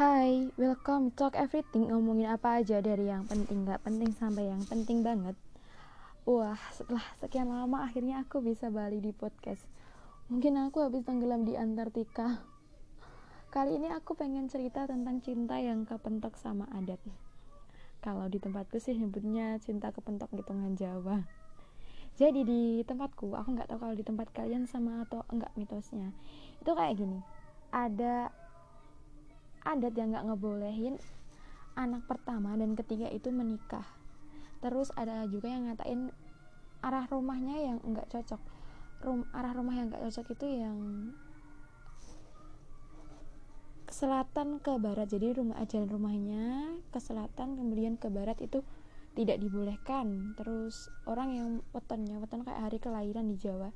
Hai, welcome Talk Everything. Ngomongin apa aja dari yang penting gak penting sampai yang penting banget. Wah, setelah sekian lama akhirnya aku bisa balik di podcast. Mungkin aku habis tenggelam di Antartika. Kali ini aku pengen cerita tentang cinta yang kepentok sama adat. Kalau di tempatku sih nyebutnya cinta kepentok hitungan Jawa. Jadi di tempatku, aku nggak tahu kalau di tempat kalian sama atau enggak mitosnya. Itu kayak gini. Ada adat yang nggak ngebolehin anak pertama dan ketiga itu menikah. Terus ada juga yang ngatain arah rumahnya yang nggak cocok. Rum, arah rumah yang nggak cocok itu yang ke selatan ke barat. Jadi rumah ajaran rumahnya ke selatan kemudian ke barat itu tidak dibolehkan. Terus orang yang wetonnya weton kayak hari kelahiran di Jawa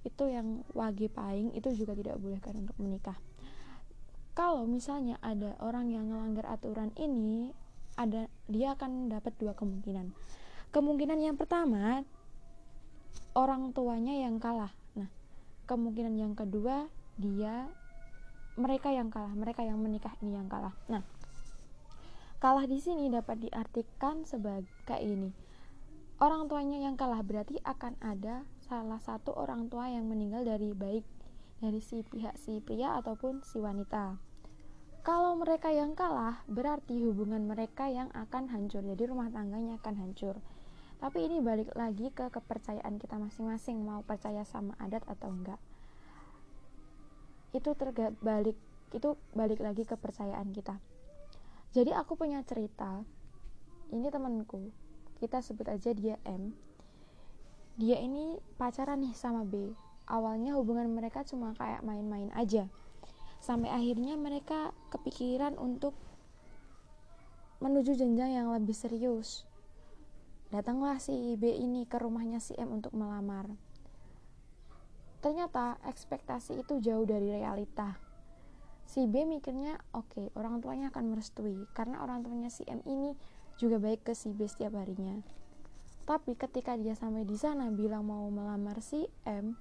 itu yang wage paing itu juga tidak bolehkan untuk menikah kalau misalnya ada orang yang melanggar aturan ini ada dia akan dapat dua kemungkinan. Kemungkinan yang pertama orang tuanya yang kalah. Nah kemungkinan yang kedua dia mereka yang kalah mereka yang menikah ini yang kalah. Nah kalah di sini dapat diartikan sebagai ini orang tuanya yang kalah berarti akan ada salah satu orang tua yang meninggal dari baik dari si pihak si pria ataupun si wanita. Kalau mereka yang kalah, berarti hubungan mereka yang akan hancur. Jadi rumah tangganya akan hancur. Tapi ini balik lagi ke kepercayaan kita masing-masing mau percaya sama adat atau enggak. Itu terbalik itu balik lagi ke kepercayaan kita. Jadi aku punya cerita. Ini temanku. Kita sebut aja dia M. Dia ini pacaran nih sama B awalnya hubungan mereka cuma kayak main-main aja sampai akhirnya mereka kepikiran untuk menuju jenjang yang lebih serius. Datanglah si B ini ke rumahnya si M untuk melamar. Ternyata ekspektasi itu jauh dari realita. Si B mikirnya oke okay, orang tuanya akan merestui karena orang tuanya si M ini juga baik ke si B setiap harinya. Tapi ketika dia sampai di sana bilang mau melamar si M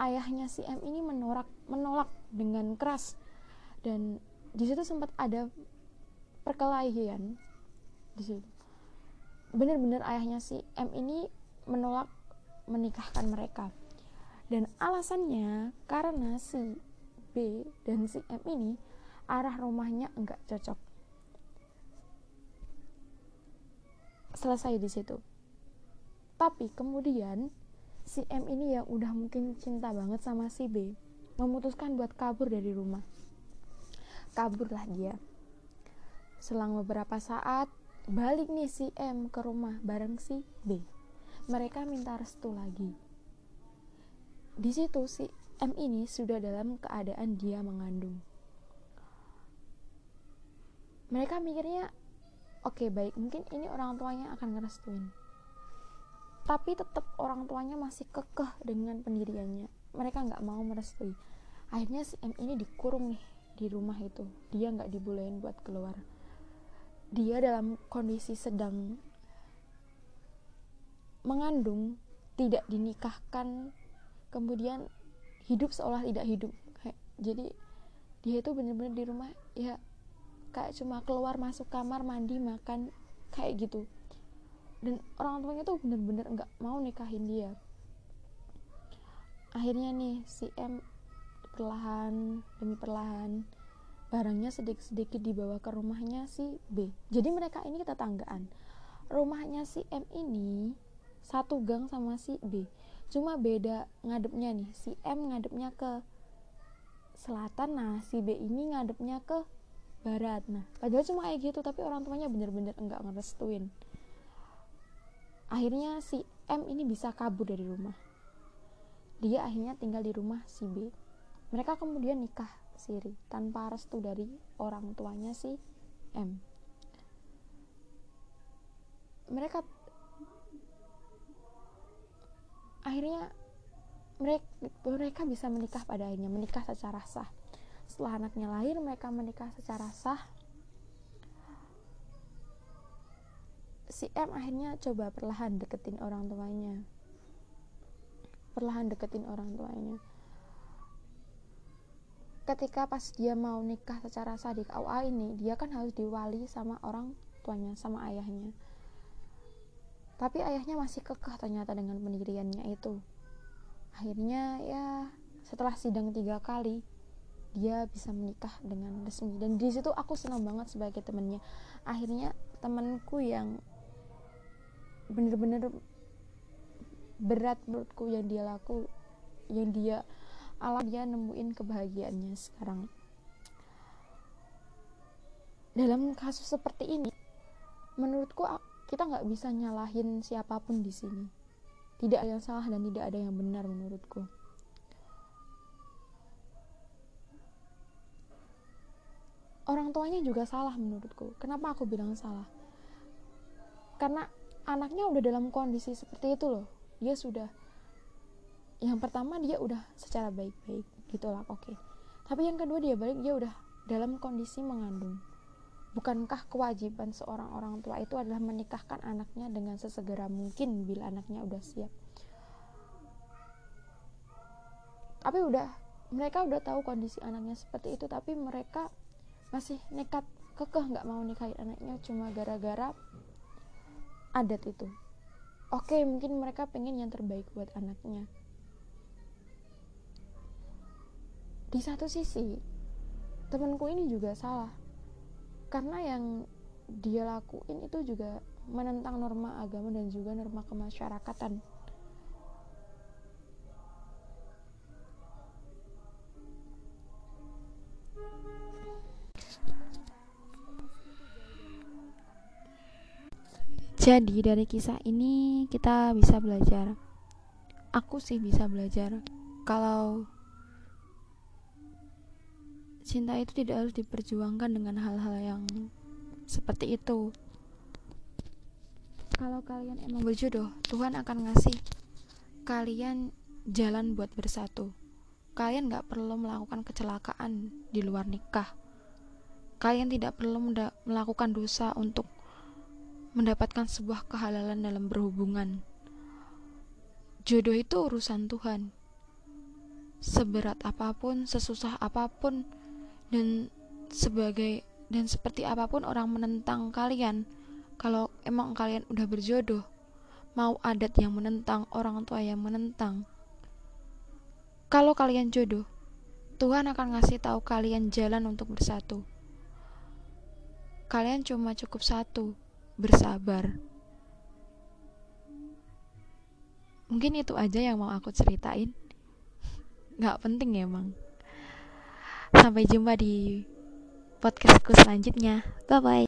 ayahnya si M ini menolak menolak dengan keras. Dan di situ sempat ada perkelahian di situ. Benar-benar ayahnya si M ini menolak menikahkan mereka. Dan alasannya karena si B dan si M ini arah rumahnya enggak cocok. Selesai di situ. Tapi kemudian si M ini yang udah mungkin cinta banget sama si B memutuskan buat kabur dari rumah. Kaburlah dia. Selang beberapa saat balik nih si M ke rumah bareng si B. Mereka minta restu lagi. Di situ si M ini sudah dalam keadaan dia mengandung. Mereka mikirnya oke okay, baik mungkin ini orang tuanya akan ngerestuin tapi tetap orang tuanya masih kekeh dengan pendiriannya. Mereka nggak mau merestui. Akhirnya si M ini dikurung nih di rumah itu. Dia nggak dibolehin buat keluar. Dia dalam kondisi sedang mengandung tidak dinikahkan. Kemudian hidup seolah tidak hidup. Jadi dia itu benar-benar di rumah ya kayak cuma keluar masuk kamar mandi makan kayak gitu dan orang tuanya tuh bener-bener nggak mau nikahin dia. Akhirnya nih si M perlahan demi perlahan barangnya sedikit-sedikit dibawa ke rumahnya si B. Jadi mereka ini tetanggaan. Rumahnya si M ini satu gang sama si B. Cuma beda ngadepnya nih. Si M ngadepnya ke selatan nah si B ini ngadepnya ke barat. Nah padahal cuma kayak gitu tapi orang tuanya bener-bener enggak ngerestuin akhirnya si M ini bisa kabur dari rumah. Dia akhirnya tinggal di rumah si B. Mereka kemudian nikah siri tanpa restu dari orang tuanya si M. Mereka akhirnya mereka, mereka bisa menikah pada akhirnya menikah secara sah. Setelah anaknya lahir mereka menikah secara sah si M akhirnya coba perlahan deketin orang tuanya. Perlahan deketin orang tuanya. Ketika pas dia mau nikah secara sah di KUA ini dia kan harus diwali sama orang tuanya sama ayahnya. Tapi ayahnya masih kekeh ternyata dengan pendiriannya itu. Akhirnya ya setelah sidang tiga kali dia bisa menikah dengan resmi. Dan di situ aku senang banget sebagai temennya. Akhirnya temanku yang bener-bener berat menurutku yang dia laku yang dia alam dia nemuin kebahagiaannya sekarang. Dalam kasus seperti ini menurutku kita nggak bisa nyalahin siapa pun di sini. Tidak ada yang salah dan tidak ada yang benar menurutku. Orang tuanya juga salah menurutku. Kenapa aku bilang salah? Karena anaknya udah dalam kondisi seperti itu loh. Dia sudah yang pertama dia udah secara baik-baik gitulah oke. Okay. tapi yang kedua dia balik dia udah dalam kondisi mengandung. Bukankah kewajiban seorang orang tua itu adalah menikahkan anaknya dengan sesegera mungkin bila anaknya udah siap? Tapi udah mereka udah tahu kondisi anaknya seperti itu tapi mereka masih nekat kekeh nggak mau nikahin anaknya cuma gara-gara adat itu. Oke mungkin mereka pengen yang terbaik buat anaknya. Di satu sisi temanku ini juga salah. Karena yang dia lakuin itu juga menentang norma agama dan juga norma kemasyarakatan Jadi dari kisah ini kita bisa belajar. Aku sih bisa belajar kalau cinta itu tidak harus diperjuangkan dengan hal-hal yang seperti itu. Kalau kalian emang berjodoh, Tuhan akan ngasih kalian jalan buat bersatu. Kalian gak perlu melakukan kecelakaan di luar nikah. Kalian tidak perlu melakukan dosa untuk mendapatkan sebuah kehalalan dalam berhubungan. Jodoh itu urusan Tuhan. Seberat apa pun, sesusah apa pun, dan sebagai dan seperti apa pun orang menentang kalian, kalau emang kalian udah berjodoh, mau adat yang menentang, orang tua yang menentang. Kalau kalian jodoh, Tuhan akan ngasih tahu kalian jalan untuk bersatu. Kalian cuma cukup satu, bersabar. Mungkin itu aja yang mau aku ceritain. Gak penting ya, emang. Sampai jumpa di podcastku selanjutnya. Bye bye.